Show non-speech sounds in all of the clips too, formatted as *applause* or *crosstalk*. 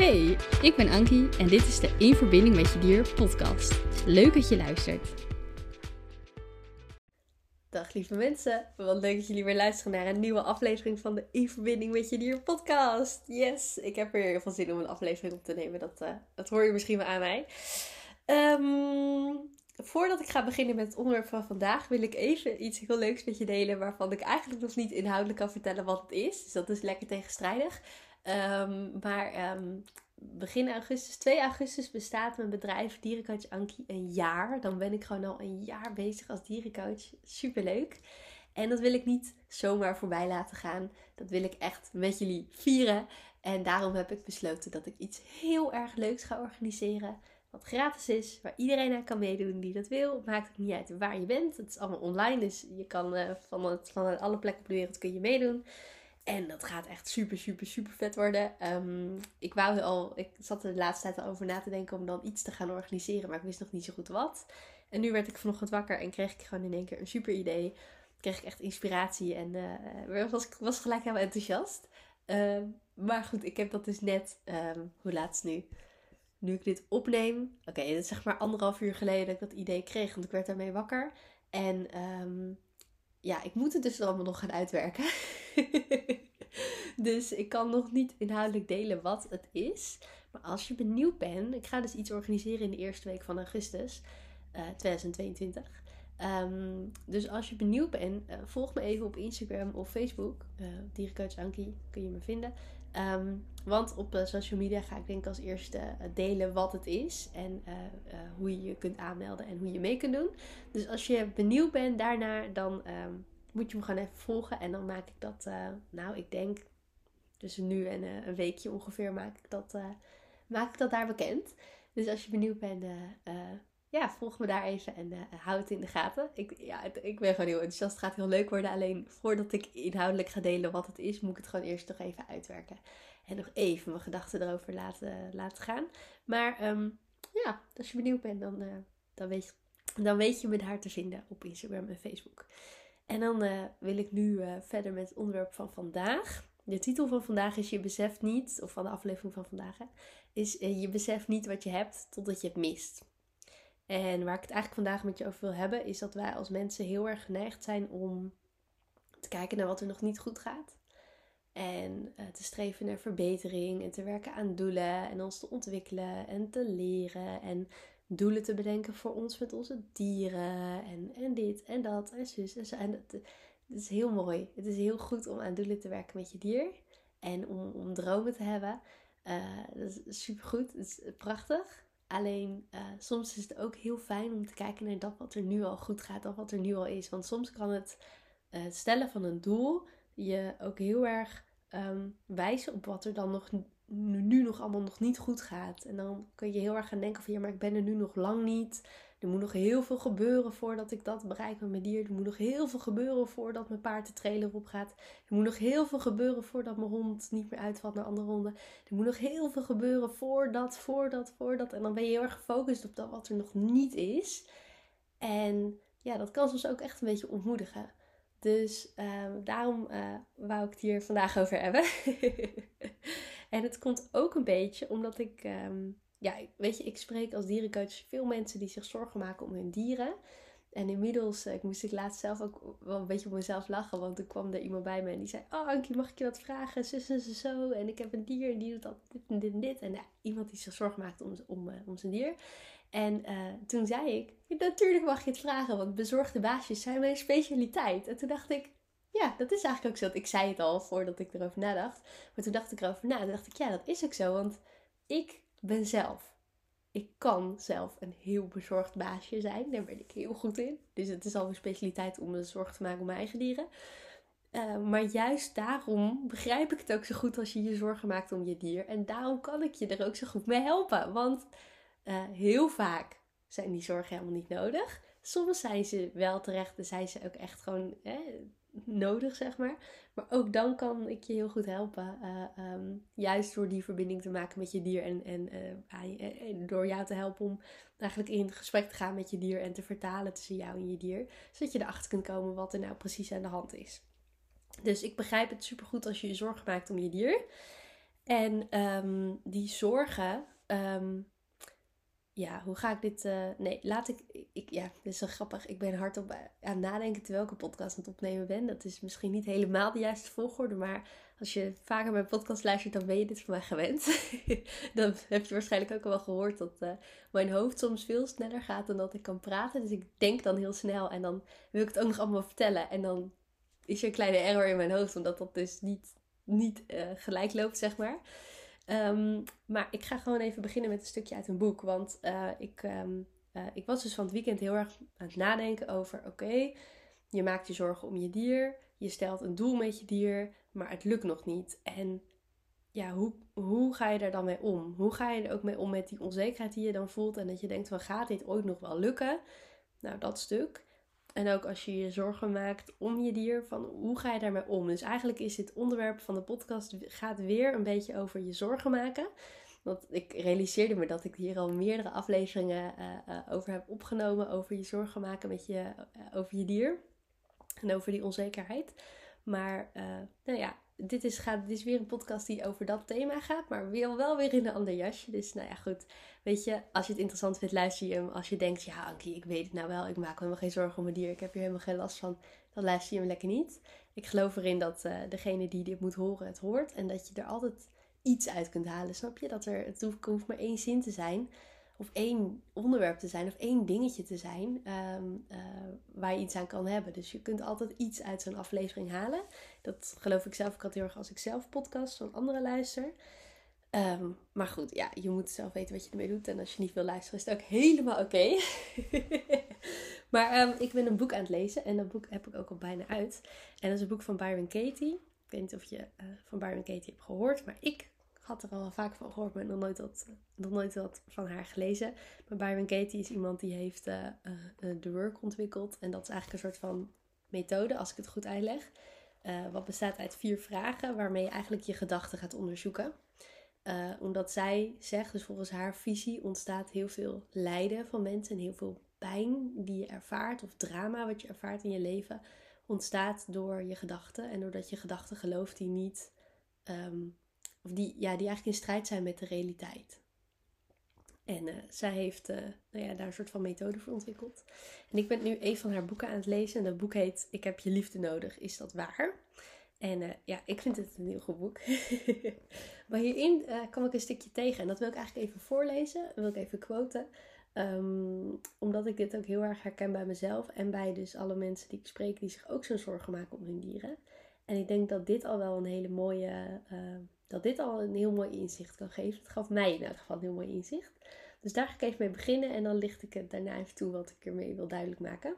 Hey, ik ben Ankie en dit is de In Verbinding met Je Dier podcast. Leuk dat je luistert. Dag lieve mensen, wat leuk dat jullie weer luisteren naar een nieuwe aflevering van de In Verbinding met Je Dier podcast. Yes, ik heb er heel veel zin om een aflevering op te nemen, dat, uh, dat hoor je misschien wel aan mij. Um, voordat ik ga beginnen met het onderwerp van vandaag, wil ik even iets heel leuks met je delen waarvan ik eigenlijk nog niet inhoudelijk kan vertellen wat het is. Dus dat is lekker tegenstrijdig. Um, maar um, begin augustus, 2 augustus, bestaat mijn bedrijf Dierencoach Ankie een jaar. Dan ben ik gewoon al een jaar bezig als dierencoach. Superleuk. En dat wil ik niet zomaar voorbij laten gaan. Dat wil ik echt met jullie vieren. En daarom heb ik besloten dat ik iets heel erg leuks ga organiseren. Wat gratis is, waar iedereen aan kan meedoen die dat wil. Maakt het niet uit waar je bent. Het is allemaal online, dus je kan uh, van, van alle plekken op de wereld kun je meedoen. En dat gaat echt super, super, super vet worden. Um, ik wou al, ik zat er de laatste tijd al over na te denken om dan iets te gaan organiseren, maar ik wist nog niet zo goed wat. En nu werd ik vanochtend wakker en kreeg ik gewoon in één keer een super idee. Kreeg ik echt inspiratie en uh, was, was gelijk helemaal enthousiast. Uh, maar goed, ik heb dat dus net, um, hoe laat is nu? Nu ik dit opneem, oké, okay, dat is zeg maar anderhalf uur geleden dat ik dat idee kreeg, want ik werd daarmee wakker. En um, ja, ik moet het dus allemaal nog gaan uitwerken. *laughs* dus ik kan nog niet inhoudelijk delen wat het is. Maar als je benieuwd bent, ik ga dus iets organiseren in de eerste week van augustus uh, 2022. Um, dus als je benieuwd bent, uh, volg me even op Instagram of Facebook. Uh, Dierencoach Ankie kun je me vinden. Um, want op uh, social media ga ik denk als eerste delen wat het is. En hoe je je kunt aanmelden en hoe je mee kunt doen. Dus als je benieuwd bent daarnaar, dan um, moet je me gewoon even volgen. En dan maak ik dat, nou ik denk tussen nu en een weekje ongeveer maak ik dat, maak ik dat daar bekend. Dus als je benieuwd bent, ja, volg me daar even en uh, hou het in de gaten. Ik, ja, ik ben gewoon heel enthousiast. Het gaat heel leuk worden. Alleen voordat ik inhoudelijk ga delen wat het is, moet ik het gewoon eerst nog even uitwerken. En nog even mijn gedachten erover laten, laten gaan. Maar um, ja, als je benieuwd bent, dan, uh, dan, weet, dan weet je me daar te vinden op Instagram en Facebook. En dan uh, wil ik nu verder met het onderwerp van vandaag. De titel van vandaag is Je beseft niet, of van de aflevering van vandaag, hè, is Je beseft niet wat je hebt totdat je het mist. En waar ik het eigenlijk vandaag met je over wil hebben, is dat wij als mensen heel erg geneigd zijn om te kijken naar wat er nog niet goed gaat. En uh, te streven naar verbetering en te werken aan doelen en ons te ontwikkelen en te leren en doelen te bedenken voor ons met onze dieren en, en dit en dat en zus en zo. En is heel mooi. Het is heel goed om aan doelen te werken met je dier en om, om dromen te hebben. Uh, dat is super goed. Het is prachtig. Alleen uh, soms is het ook heel fijn om te kijken naar dat wat er nu al goed gaat, of wat er nu al is. Want soms kan het uh, stellen van een doel je ook heel erg um, wijzen op wat er dan nog nu, nu, nog allemaal nog niet goed gaat. En dan kun je heel erg gaan denken van ja, maar ik ben er nu nog lang niet. Er moet nog heel veel gebeuren voordat ik dat bereik met mijn dier. Er moet nog heel veel gebeuren voordat mijn paard de trailer op gaat. Er moet nog heel veel gebeuren voordat mijn hond niet meer uitvalt naar andere honden. Er moet nog heel veel gebeuren voordat, voordat, voordat. En dan ben je heel erg gefocust op dat wat er nog niet is. En ja, dat kan soms ook echt een beetje ontmoedigen. Dus uh, daarom uh, wou ik het hier vandaag over hebben. *laughs* en het komt ook een beetje omdat ik... Um, ja, weet je, ik spreek als dierencoach veel mensen die zich zorgen maken om hun dieren. En inmiddels, ik moest ik laatst zelf ook wel een beetje op mezelf lachen. Want er kwam er iemand bij me en die zei: Oh, Ankie, mag ik je wat vragen? Zus en zo. En ik heb een dier en die doet dat dit en dit en dit. En ja, iemand die zich zorgen maakt om, om, uh, om zijn dier. En uh, toen zei ik: Natuurlijk mag je het vragen, want bezorgde baasjes zijn mijn specialiteit. En toen dacht ik: ja, dat is eigenlijk ook zo. Ik zei het al voordat ik erover nadacht. Maar toen dacht ik erover na. Toen dacht ik, ja, dat is ook zo. Want ik ben zelf. Ik kan zelf een heel bezorgd baasje zijn. Daar ben ik heel goed in. Dus het is al een specialiteit om me zorgen te maken om mijn eigen dieren. Uh, maar juist daarom begrijp ik het ook zo goed als je je zorgen maakt om je dier. En daarom kan ik je er ook zo goed mee helpen. Want uh, heel vaak zijn die zorgen helemaal niet nodig. Soms zijn ze wel terecht en zijn ze ook echt gewoon nodig, zeg maar. Maar ook dan kan ik je heel goed helpen. Uh, um, juist door die verbinding te maken met je dier. En, en uh, door jou te helpen om eigenlijk in gesprek te gaan met je dier. En te vertalen tussen jou en je dier. Zodat je erachter kunt komen wat er nou precies aan de hand is. Dus ik begrijp het supergoed als je je zorgen maakt om je dier. En ehm, die zorgen. ehm, ja, hoe ga ik dit. eh, nee, laat ik, ik. Ja, dit is zo grappig. Ik ben hardop aan het nadenken terwijl ik een podcast aan het opnemen ben. Dat is misschien niet helemaal de juiste volgorde. Maar als je vaker mijn podcast luistert, dan ben je dit van mij gewend. *laughs* dan heb je waarschijnlijk ook al wel gehoord dat eh, mijn hoofd soms veel sneller gaat dan dat ik kan praten. Dus ik denk dan heel snel en dan wil ik het ook nog allemaal vertellen. En dan is er een kleine error in mijn hoofd, omdat dat dus niet, niet eh, gelijk loopt, zeg maar. Ehm, maar ik ga gewoon even beginnen met een stukje uit een boek. Want eh, ik, ehm, eh, ik was dus van het weekend heel erg aan het nadenken over: oké, je maakt je zorgen om je dier, je stelt een doel met je dier, maar het lukt nog niet. En ja, hoe, hoe ga je daar dan mee om? Hoe ga je er ook mee om met die onzekerheid die je dan voelt en dat je denkt: van gaat dit ooit nog wel lukken? Nou, dat stuk. En ook als je je zorgen maakt om je dier, van hoe ga je daarmee om? Dus eigenlijk is dit onderwerp van de podcast gaat weer een beetje over je zorgen maken. Want ik realiseerde me dat ik hier al meerdere afleveringen uh, uh, over heb opgenomen. Over je zorgen maken met je, uh, over je dier. En over die onzekerheid. Maar nou ja, dit is, gaat, dit is weer een podcast die over dat thema gaat. Maar weer, wel weer in een ander jasje. Dus nou ja, goed. Weet je, als je het interessant vindt, luister je hem. Als je denkt, ja Ankie, ik weet het nou wel. Ik maak me helemaal geen zorgen om mijn dier. Ik heb hier helemaal geen last van. Dan luister je hem lekker niet. Ik geloof erin dat degene die dit moet horen, het hoort. En dat je er altijd iets uit kunt halen. Snap je? Dat er, het hoeft maar één zin te zijn. Of één onderwerp te zijn. Of één dingetje te zijn. Um, uh, waar je iets aan kan hebben. Dus je kunt altijd iets uit zo'n aflevering halen. Dat geloof ik zelf ook altijd heel erg als ik zelf podcast van anderen luister. Um, maar goed, ja, je moet zelf weten wat je ermee doet. En als je niet wil luisteren, is het ook helemaal oké. *laughs* Maar um, ik ben een boek aan het lezen. En dat boek heb ik ook al bijna uit. En dat is een boek van Byron Katie. Ik weet niet of je uh, van Byron Katie hebt gehoord. Maar ik had er al vaak van gehoord, maar nog nooit wat, nog nooit wat van haar gelezen. Maar Byron Katie is iemand die heeft uh, uh, The Work ontwikkeld. En dat is eigenlijk een soort van methode, als ik het goed uitleg. Wat bestaat uit vier vragen waarmee je eigenlijk je gedachten gaat onderzoeken. omdat zij zegt, dus volgens haar visie ontstaat heel veel lijden van mensen en heel veel pijn die je ervaart of drama wat je ervaart in je leven ontstaat door je gedachten en doordat je gedachten gelooft die niet um, of die, ja, die eigenlijk in strijd zijn met de realiteit. En uh, zij heeft uh, nou ja, daar een soort van methode voor ontwikkeld. En ik ben nu een van haar boeken aan het lezen. En dat boek heet Ik heb je liefde nodig, is dat waar? En uh, ja, ik vind het een heel goed boek. *laughs* maar hierin kwam ik een stukje tegen. En dat wil ik eigenlijk even voorlezen. Wil ik even quoten. Um, omdat ik dit ook heel erg herken bij mezelf. En bij dus alle mensen die ik spreek die zich ook zo'n zorgen maken om hun dieren. En ik denk dat dit al wel een hele mooie dat dit al een heel mooi inzicht kan geven. Het gaf mij in elk geval een heel mooi inzicht. Dus daar ga ik even mee beginnen en dan licht ik het daarna even toe wat ik ermee wil duidelijk maken.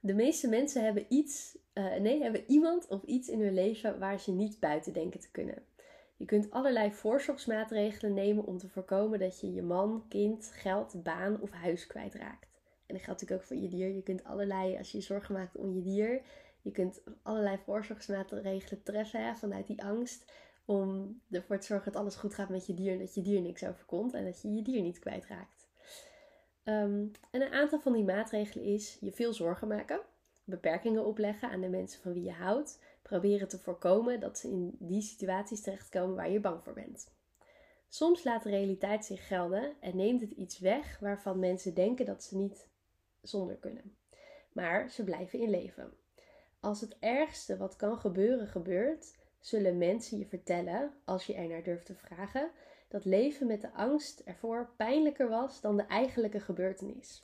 De meeste mensen hebben iets, uh, nee, hebben iemand of iets in hun leven waar ze niet buiten denken te kunnen. Je kunt allerlei voorzorgsmaatregelen nemen om te voorkomen dat je je man, kind, geld, baan of huis kwijtraakt. En dat geldt natuurlijk ook voor je dier. Je kunt allerlei, als je je zorgen maakt om je dier, je kunt allerlei voorzorgsmaatregelen treffen vanuit die angst. Om ervoor te zorgen dat alles goed gaat met je dier en dat je dier niks overkomt en dat je je dier niet kwijtraakt. Um, en een aantal van die maatregelen is je veel zorgen maken, beperkingen opleggen aan de mensen van wie je houdt, proberen te voorkomen dat ze in die situaties terechtkomen waar je bang voor bent. Soms laat de realiteit zich gelden en neemt het iets weg waarvan mensen denken dat ze niet zonder kunnen. Maar ze blijven in leven. Als het ergste wat kan gebeuren gebeurt, zullen mensen je vertellen, als je er naar durft te vragen, dat leven met de angst ervoor pijnlijker was dan de eigenlijke gebeurtenis.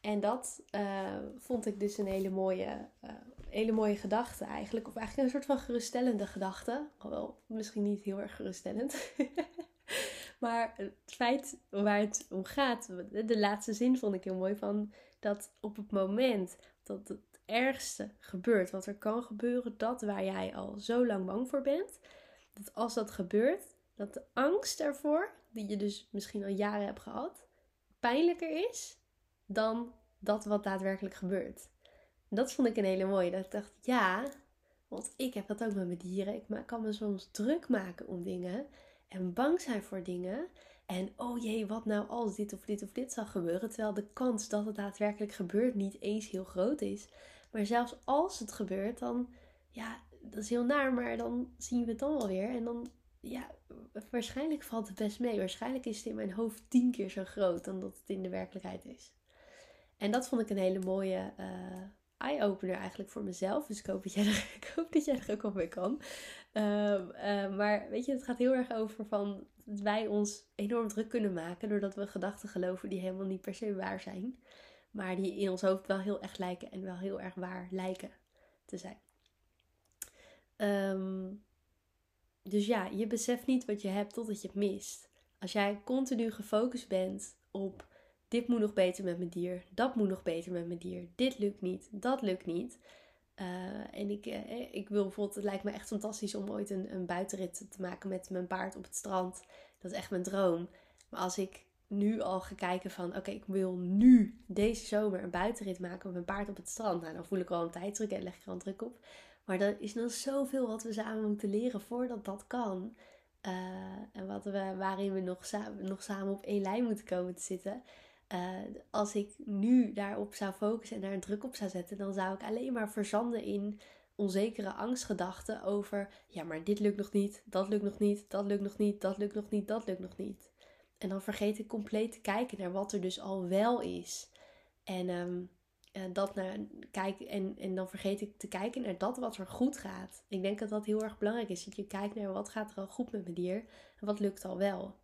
En dat uh, vond ik dus een hele mooie, uh, hele mooie gedachte eigenlijk. Of eigenlijk een soort van geruststellende gedachte. Alhoewel misschien niet heel erg geruststellend. *laughs* maar het feit waar het om gaat, de laatste zin vond ik heel mooi van dat op het moment dat ergste gebeurt, wat er kan gebeuren, dat waar jij al zo lang bang voor bent, dat als dat gebeurt, dat de angst ervoor, die je dus misschien al jaren hebt gehad, pijnlijker is dan dat wat daadwerkelijk gebeurt. Dat vond ik een hele mooie. Dat ik dacht, ja, want ik heb dat ook met mijn dieren. Ik kan me soms druk maken om dingen en bang zijn voor dingen. En oh jee, wat nou als dit of dit of dit zal gebeuren? Terwijl de kans dat het daadwerkelijk gebeurt niet eens heel groot is. Maar zelfs als het gebeurt, dan ja, dat is heel naar, maar dan zien we het dan wel weer. En dan, ja, waarschijnlijk valt het best mee. Waarschijnlijk is het in mijn hoofd tien keer zo groot dan dat het in de werkelijkheid is. En dat vond ik een hele mooie uh, eye-opener eigenlijk voor mezelf. Dus ik hoop dat jij er, *laughs* ik hoop dat jij er ook al mee kan. Ehm, eh, maar weet je, het gaat heel erg over van dat wij ons enorm druk kunnen maken doordat we gedachten geloven die helemaal niet per se waar zijn. Maar die in ons hoofd wel heel erg lijken en wel heel erg waar lijken te zijn. Ehm, dus ja, je beseft niet wat je hebt totdat je het mist. Als jij continu gefocust bent op dit moet nog beter met mijn dier, dat moet nog beter met mijn dier, dit lukt niet, dat lukt niet. Uh, en ik, uh, ik wil bijvoorbeeld, het lijkt me echt fantastisch om ooit een, een buitenrit te maken met mijn paard op het strand. Dat is echt mijn droom. Maar als ik nu al ga kijken van, oké, ik wil nu deze zomer een buitenrit maken met mijn paard op het strand. Nou, dan voel ik al een tijddruk en leg ik er al druk op. Maar er is nog zoveel wat we samen moeten leren voordat dat kan. Uh, en wat we, waarin we nog, samen, nog samen op één lijn moeten komen te zitten. Uh, als ik nu daarop zou focussen en daar een druk op zou zetten, dan zou ik alleen maar verzanden in onzekere angstgedachten over: ja, maar dit lukt nog niet, dat lukt nog niet, dat lukt nog niet, dat lukt nog niet, dat lukt nog niet. En dan vergeet ik compleet te kijken naar wat er dus al wel is. En, um, dat naar, kijk, en, en dan vergeet ik te kijken naar dat wat er goed gaat. Ik denk dat dat heel erg belangrijk is. Dat je kijkt naar wat gaat er al goed met mijn dier en wat lukt al wel.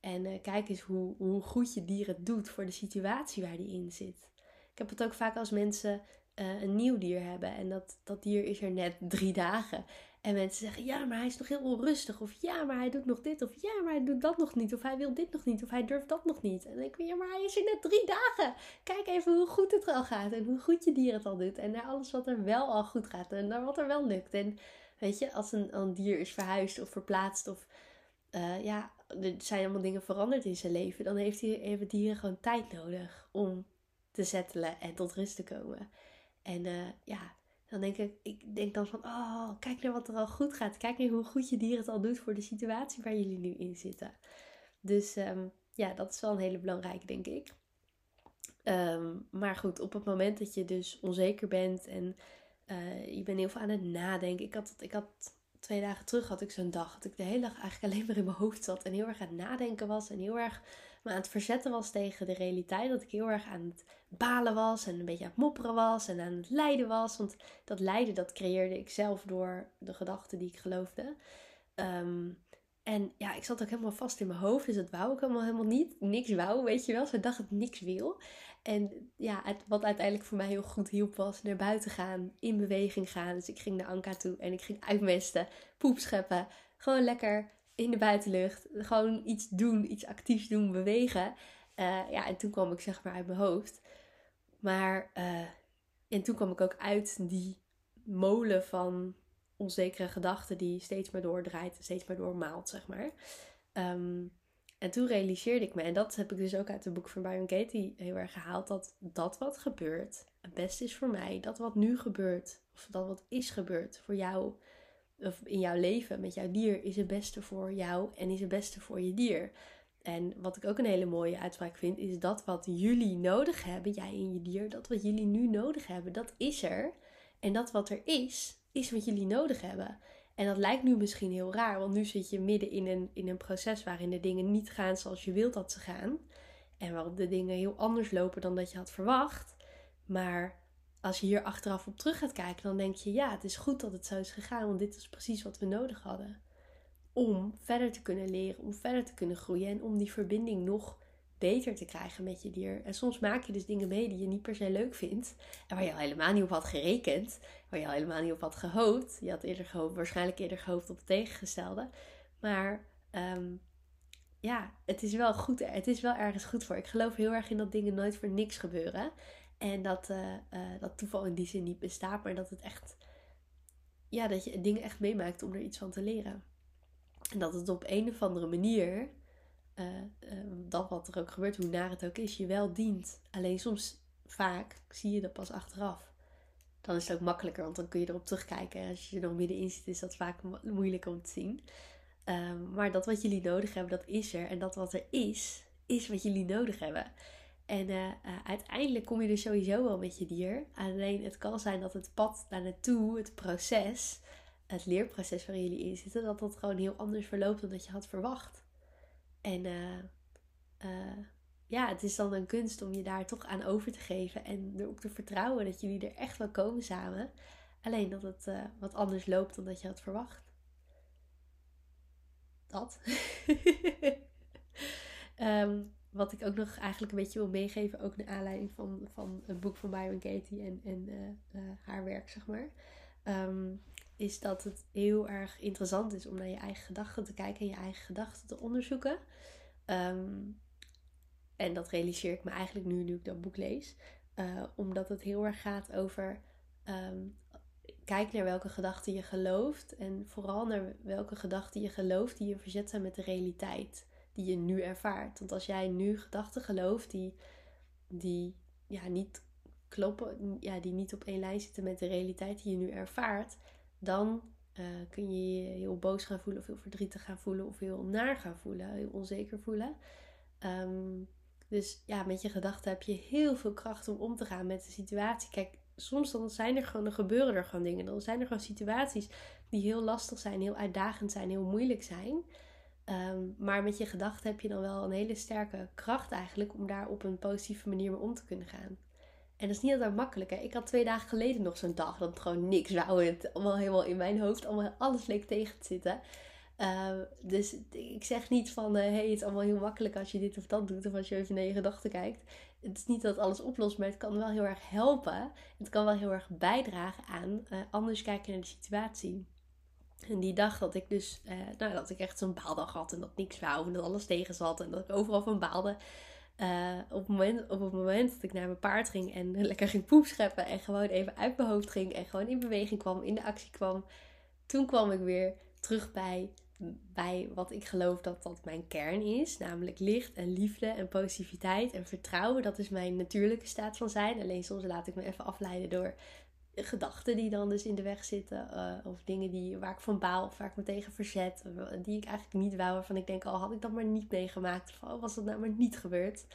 En uh, kijk eens hoe, hoe goed je dier het doet voor de situatie waar die in zit. Ik heb het ook vaak als mensen uh, een nieuw dier hebben en dat, dat dier is er net drie dagen. En mensen zeggen, ja, maar hij is nog heel onrustig. Of ja, maar hij doet nog dit. Of ja, maar hij doet dat nog niet. Of hij wil dit nog niet. Of hij durft dat nog niet. En dan denk ik, ja, maar hij is er net drie dagen. Kijk even hoe goed het al gaat. En hoe goed je dier het al doet. En naar alles wat er wel al goed gaat. En naar wat er wel lukt. En weet je, als een, een dier is verhuisd of verplaatst. Of uh, ja, er zijn allemaal dingen veranderd in zijn leven. Dan heeft, hij, heeft het dier gewoon tijd nodig om te settelen en tot rust te komen. En uh, ja, dan denk ik, ik denk dan van, oh, kijk naar wat er al goed gaat. Kijk naar hoe goed je dier het al doet voor de situatie waar jullie nu in zitten. Dus um, ja, dat is wel een hele belangrijke, denk ik. Um, maar goed, op het moment dat je dus onzeker bent en uh, je bent heel veel aan het nadenken. Ik had, ik had twee dagen terug had ik zo'n dag dat ik de hele dag eigenlijk *laughs* alleen maar in mijn hoofd zat en heel erg aan het nadenken was en heel erg me aan het verzetten was tegen de realiteit. Dat ik heel erg aan het balen was en een beetje aan het mopperen was en aan het lijden was. Want dat lijden dat creëerde ik zelf door de gedachten die ik geloofde. Um, en ja, ik zat ook helemaal vast in mijn hoofd, dus dat wou ik helemaal, helemaal niet. Niks wou, weet je wel. Ze dacht dat niks wil. En ja, het, wat uiteindelijk voor mij heel goed hielp was naar buiten gaan, in beweging gaan. Dus ik ging naar Anka toe en ik ging uitmesten, poep scheppen. Gewoon lekker in de buitenlucht. Gewoon iets doen, iets actiefs doen, bewegen. Uh, ja, en toen kwam ik zeg maar uit mijn hoofd. Maar, uh, en toen kwam ik ook uit die molen van onzekere gedachten die steeds maar doordraait, steeds maar doormaalt, zeg maar. Um, en toen realiseerde ik me, en dat heb ik dus ook uit het boek van Byron Katie heel erg gehaald, dat dat wat gebeurt het beste is voor mij. Dat wat nu gebeurt, of dat wat is gebeurd voor jou, of in jouw leven met jouw dier, is het beste voor jou en is het beste voor je dier. En wat ik ook een hele mooie uitspraak vind, is dat wat jullie nodig hebben, jij en je dier, dat wat jullie nu nodig hebben, dat is er. En dat wat er is, is wat jullie nodig hebben. En dat lijkt nu misschien heel raar, want nu zit je midden in een, in een proces waarin de dingen niet gaan zoals je wilt dat ze gaan. En waarop de dingen heel anders lopen dan dat je had verwacht. Maar als je hier achteraf op terug gaat kijken, dan denk je: ja, het is goed dat het zo is gegaan, want dit is precies wat we nodig hadden. Om verder te kunnen leren, om verder te kunnen groeien en om die verbinding nog beter te krijgen met je dier. En soms maak je dus dingen mee die je niet per se leuk vindt. En waar je al helemaal niet op had gerekend. Waar je al helemaal niet op had gehoopt. Je had eerder gehoopt, waarschijnlijk eerder gehoopt op het tegengestelde. Maar um, ja, het is wel goed. Het is wel ergens goed voor. Ik geloof heel erg in dat dingen nooit voor niks gebeuren. En dat, uh, uh, dat toeval in die zin niet bestaat. Maar dat het echt... Ja, dat je dingen echt meemaakt om er iets van te leren. En dat het op een of andere manier uh, dat wat er ook gebeurt, hoe naar het ook is, je wel dient. Alleen soms, vaak, zie je dat pas achteraf. Dan is het ook makkelijker, want dan kun je erop terugkijken. Als je er nog middenin zit, is dat vaak moeilijk om te zien. Ehm, maar dat wat jullie nodig hebben, dat is er. En dat wat er is, is wat jullie nodig hebben. En uh, uh, uiteindelijk kom je er sowieso wel met je dier. Alleen het kan zijn dat het pad daar naartoe, het proces, het leerproces waar jullie in zitten, dat dat gewoon heel anders verloopt dan dat je had verwacht. En uh, ja, het is dan een kunst om je daar toch aan over te geven en er ook te vertrouwen dat jullie er echt wel komen samen. Alleen dat het wat anders loopt dan dat je had verwacht. Dat. um, *laughs* wat ik ook nog eigenlijk een beetje wil meegeven, ook naar aanleiding van, van het boek van Byron Katie en, en uh, uh, haar werk, zeg maar. Um, is dat het heel erg interessant is om naar je eigen gedachten te kijken en je eigen gedachten te onderzoeken. Um, en dat realiseer ik me eigenlijk nu, nu ik dat boek lees. Uh, omdat het heel erg gaat over. Um, kijk naar welke gedachten je gelooft. En vooral naar welke gedachten je gelooft die je verzet zijn met de realiteit. Je nu ervaart. Want als jij nu gedachten gelooft die, die ja, niet kloppen. Ja, die niet op één lijn zitten met de realiteit die je nu ervaart. Dan uh, kun je je heel boos gaan voelen. Of heel verdrietig gaan voelen. Of heel naar gaan voelen. Heel onzeker voelen. Um, dus ja, met je gedachten heb je heel veel kracht om om te gaan met de situatie. Kijk, soms dan zijn er gewoon, dan gebeuren er gewoon dingen. Dan zijn er gewoon situaties die heel lastig zijn, heel uitdagend zijn, heel moeilijk zijn. Um, maar met je gedachten heb je dan wel een hele sterke kracht eigenlijk om daar op een positieve manier mee om te kunnen gaan. En dat is niet altijd makkelijk. Hè? Ik had twee dagen geleden nog zo'n dag dat het gewoon niks wou. Het allemaal helemaal in mijn hoofd, allemaal alles leek tegen te zitten. Uh, dus ik zeg niet van, hé, uh, hey, het is allemaal heel makkelijk als je dit of dat doet. Of als je even naar je gedachten kijkt. Het is niet dat alles oplost, maar het kan wel heel erg helpen. Het kan wel heel erg bijdragen aan uh, anders kijken naar de situatie. En die dag dat ik dus, nou, dat ik echt zo'n baaldag had en dat niks wou en dat alles tegen zat en dat ik overal van baalde. op, het moment, op het moment dat ik naar mijn paard ging en *laughs* lekker ging poep scheppen en gewoon even uit mijn hoofd ging en gewoon in beweging kwam, in de actie kwam, toen kwam ik weer terug bij bij wat ik geloof dat dat mijn kern is. Namelijk licht en liefde en positiviteit en vertrouwen. Dat is mijn natuurlijke staat van zijn. Alleen soms laat ik me even afleiden door gedachten die dan dus in de weg zitten. Uh, of dingen die, waar ik van baal of waar ik me tegen verzet. Die ik eigenlijk niet wou. Waarvan ik denk, al oh, had ik dat maar niet meegemaakt. Of oh, was dat nou maar niet gebeurd.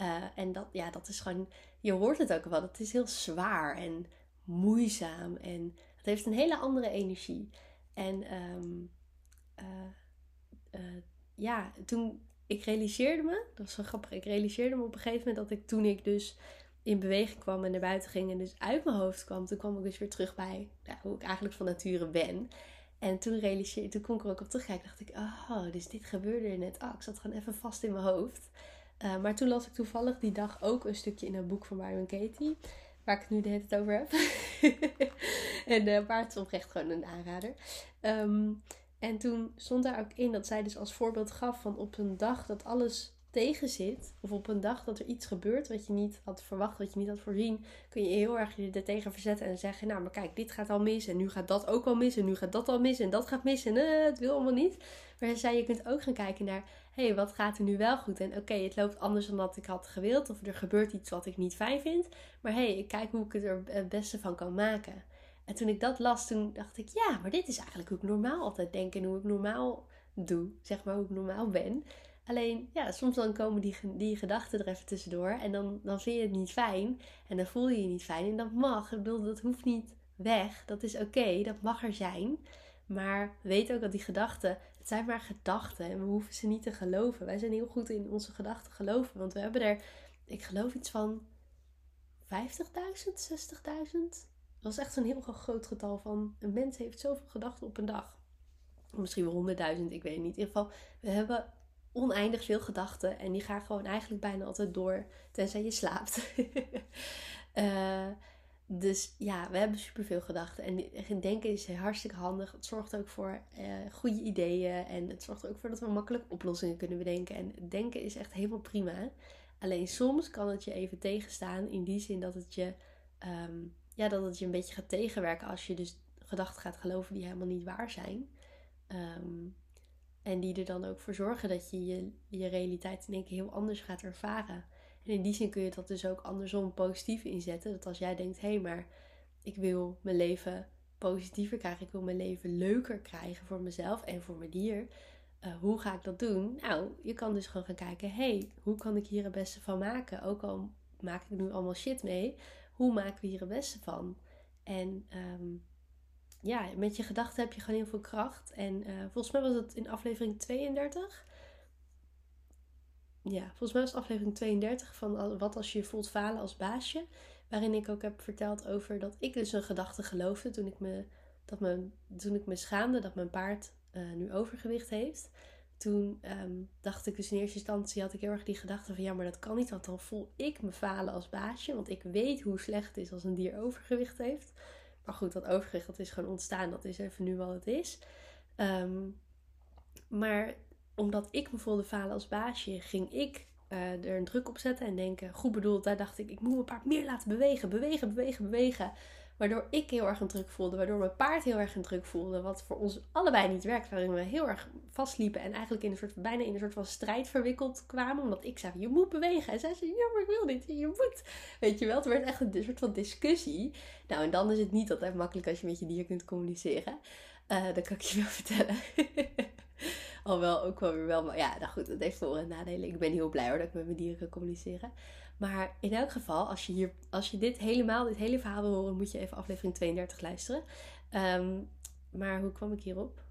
Uh, en dat, ja, dat is gewoon, je hoort het ook wel. Het is heel zwaar en moeizaam. En het heeft een hele andere energie. En uh, ja, toen ik realiseerde me, dat was zo grappig, ik realiseerde me op een gegeven moment dat ik toen ik dus in beweging kwam en naar buiten ging en dus uit mijn hoofd kwam, toen kwam ik dus weer terug bij ja, hoe ik eigenlijk van nature ben. En toen realiseerde, toen kon ik er ook op terugkijken, dacht ik, oh, dus dit gebeurde er net. Oh, ik zat gewoon even vast in mijn hoofd. Uh, maar toen las ik toevallig die dag ook een stukje in een boek van Byron Katie, waar ik het nu de hele tijd over heb. *laughs* en uh, maar het oprecht gewoon een aanrader. Um, en toen stond daar ook in dat zij dus als voorbeeld gaf van op een dag dat alles tegen zit, of op een dag dat er iets gebeurt wat je niet had verwacht, wat je niet had voorzien, kun je heel erg je tegen verzetten en zeggen: Nou, maar kijk, dit gaat al mis, en nu gaat dat ook al mis, en nu gaat dat al mis, en dat gaat mis, en uh, het wil allemaal niet. Maar zei: Je kunt ook gaan kijken naar: Hé, hey, wat gaat er nu wel goed? En oké, het loopt anders dan dat ik had gewild, of er gebeurt iets wat ik niet fijn vind, maar hé, hey, ik kijk hoe ik het er het beste van kan maken. En toen ik dat las, toen dacht ik, ja, maar dit is eigenlijk hoe ik normaal altijd denk en hoe ik normaal doe. Zeg maar hoe ik normaal ben. Alleen, ja, soms dan komen die, die gedachten er even tussendoor. En dan, dan vind je het niet fijn. En dan voel je je niet fijn. En dat mag. Ik bedoel, dat hoeft niet weg. Dat is oké. dat mag er zijn. Maar weet ook dat die gedachten, het zijn maar gedachten. En we hoeven ze niet te geloven. Wij zijn heel goed in onze gedachten geloven. Want we hebben er, ik geloof iets van 50.000, 60.000 dat is echt een heel groot getal van een mens heeft zoveel gedachten op een dag. Misschien wel honderdduizend, ik weet niet. In ieder geval, we hebben oneindig veel gedachten en die gaan gewoon eigenlijk bijna altijd door, tenzij je slaapt. uh, *laughs* dus ja, we hebben superveel gedachten. En denken is hartstikke handig. Het zorgt ook voor uh, goede ideeën. En het zorgt ook voor dat we makkelijk oplossingen kunnen bedenken. En denken is echt helemaal prima. Alleen soms kan het je even tegenstaan. In die zin dat het je um, ja, dat het je een beetje gaat tegenwerken als je dus gedachten gaat geloven die helemaal niet waar zijn. Um, en die er dan ook voor zorgen dat je, je je realiteit in één keer heel anders gaat ervaren. En in die zin kun je dat dus ook andersom positief inzetten. Dat als jij denkt, hé, hey, maar ik wil mijn leven positiever krijgen. Ik wil mijn leven leuker krijgen voor mezelf en voor mijn dier. Uh, hoe ga ik dat doen? Nou, je kan dus gewoon gaan kijken, hé, hey, hoe kan ik hier het beste van maken? Ook al maak ik nu allemaal shit mee hoe maken we hier het beste van? En um, ja, met je gedachten heb je gewoon heel veel kracht. En uh, volgens mij was het in aflevering 32. Ja, volgens mij was het aflevering 32 van wat als je je voelt falen als baasje. Waarin ik ook heb verteld over dat ik dus een gedachte geloofde toen ik me, dat mijn, toen ik me schaamde dat mijn paard uh, nu overgewicht heeft. Toen um, dacht ik dus in eerste instantie had ik heel erg die gedachte van ja, maar dat kan niet, want dan voel ik me falen als baasje. Want ik weet hoe slecht het is als een dier overgewicht heeft. Maar goed, dat overgewicht dat is gewoon ontstaan. Dat is even nu wat het is. Um, maar omdat ik me voelde falen als baasje, ging ik uh, er een druk op zetten en denken, goed bedoeld, daar dacht ik, ik moet mijn paard meer laten bewegen, bewegen, bewegen, bewegen. Waardoor ik heel erg een druk voelde, waardoor mijn paard heel erg een druk voelde, wat voor ons allebei niet werkt, waarin we heel erg vastliepen en eigenlijk in een soort, bijna in een soort van strijd verwikkeld kwamen, omdat ik zei, je moet bewegen. En zij zei, ja, maar ik wil niet, je moet. Weet je wel, het werd echt een soort van discussie. Nou, en dan is het niet altijd makkelijk als je met je dier kunt communiceren. Uh, dat kan ik je wel *laughs* vertellen. Alhoewel ook wel weer wel. Maar ja, nou goed, het heeft voor- en nadelen. Ik ben heel blij hoor dat ik met mijn dieren kan communiceren. Maar in elk geval, als je, hier, als je dit helemaal, dit hele verhaal wil horen, moet je even aflevering 32 luisteren. Um, maar hoe kwam ik hierop?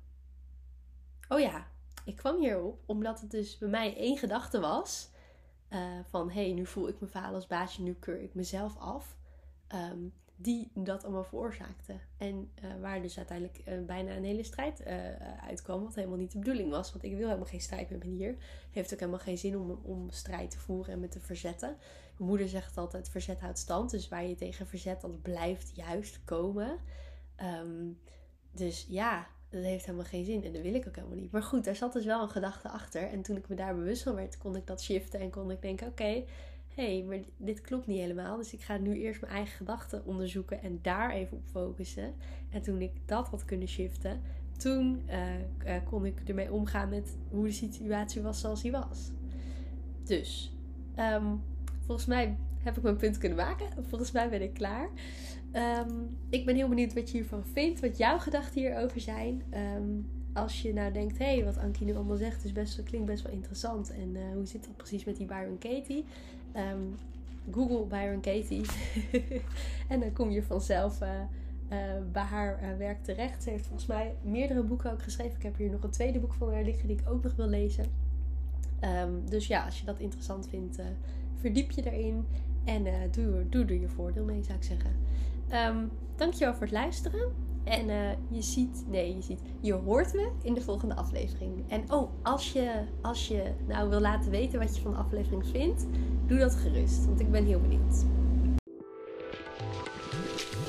Oh ja, ik kwam hierop omdat het dus bij mij één gedachte was. Uh, van hé, hey, nu voel ik me falen als baasje, nu keur ik mezelf af. Um, die dat allemaal veroorzaakte. En uh, waar dus uiteindelijk uh, bijna een hele strijd uh, uitkwam, wat helemaal niet de bedoeling was. Want ik wil helemaal geen strijd met mijn. Heeft ook helemaal geen zin om, om strijd te voeren en me te verzetten. Mijn moeder zegt altijd, verzet houdt stand. Dus waar je tegen verzet, dat blijft juist komen. Um, dus ja, dat heeft helemaal geen zin. En dat wil ik ook helemaal niet. Maar goed, daar zat dus wel een gedachte achter. En toen ik me daar bewust van werd, kon ik dat shiften. En kon ik denken, oké, hey, maar dit klopt niet helemaal. Dus ik ga nu eerst mijn eigen gedachten onderzoeken en daar even op focussen. En toen ik dat had kunnen shiften, toen uh, uh, kon ik ermee omgaan met hoe de situatie was zoals die was. Dus, um, volgens mij heb ik mijn punt kunnen maken. Volgens mij ben ik klaar. Um, ik ben heel benieuwd wat je hiervan vindt, wat jouw gedachten hierover zijn. Um, als je nou denkt, hé, hey, wat Ankie nu allemaal zegt, is best, klinkt best wel interessant. En uh, hoe zit dat precies met die Byron Katie? Um, Google Byron Katie. *laughs* en dan kom je vanzelf uh, uh, bij haar werk terecht. Ze heeft volgens mij meerdere boeken ook geschreven. Ik heb hier nog een tweede boek van haar liggen die ik ook nog wil lezen. Um, dus ja, als je dat interessant vindt, verdiep je erin. En doe, doe er je voordeel mee, zou ik zeggen. Um, dankjewel voor het luisteren. En uh, je ziet, nee, je ziet, je hoort me in de volgende aflevering. En oh, als je, als je nou wil laten weten wat je van de aflevering vindt, doe dat gerust, want ik ben heel benieuwd.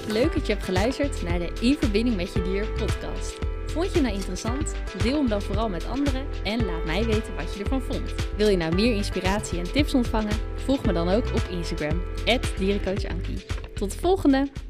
Leuk dat je hebt geluisterd naar de In Verbinding met Je Dier podcast. Vond je nou interessant? Deel hem dan vooral met anderen en laat mij weten wat je ervan vond. Wil je nou meer inspiratie en tips ontvangen? Volg me dan ook op Instagram, dierencoachankie. Tot de volgende!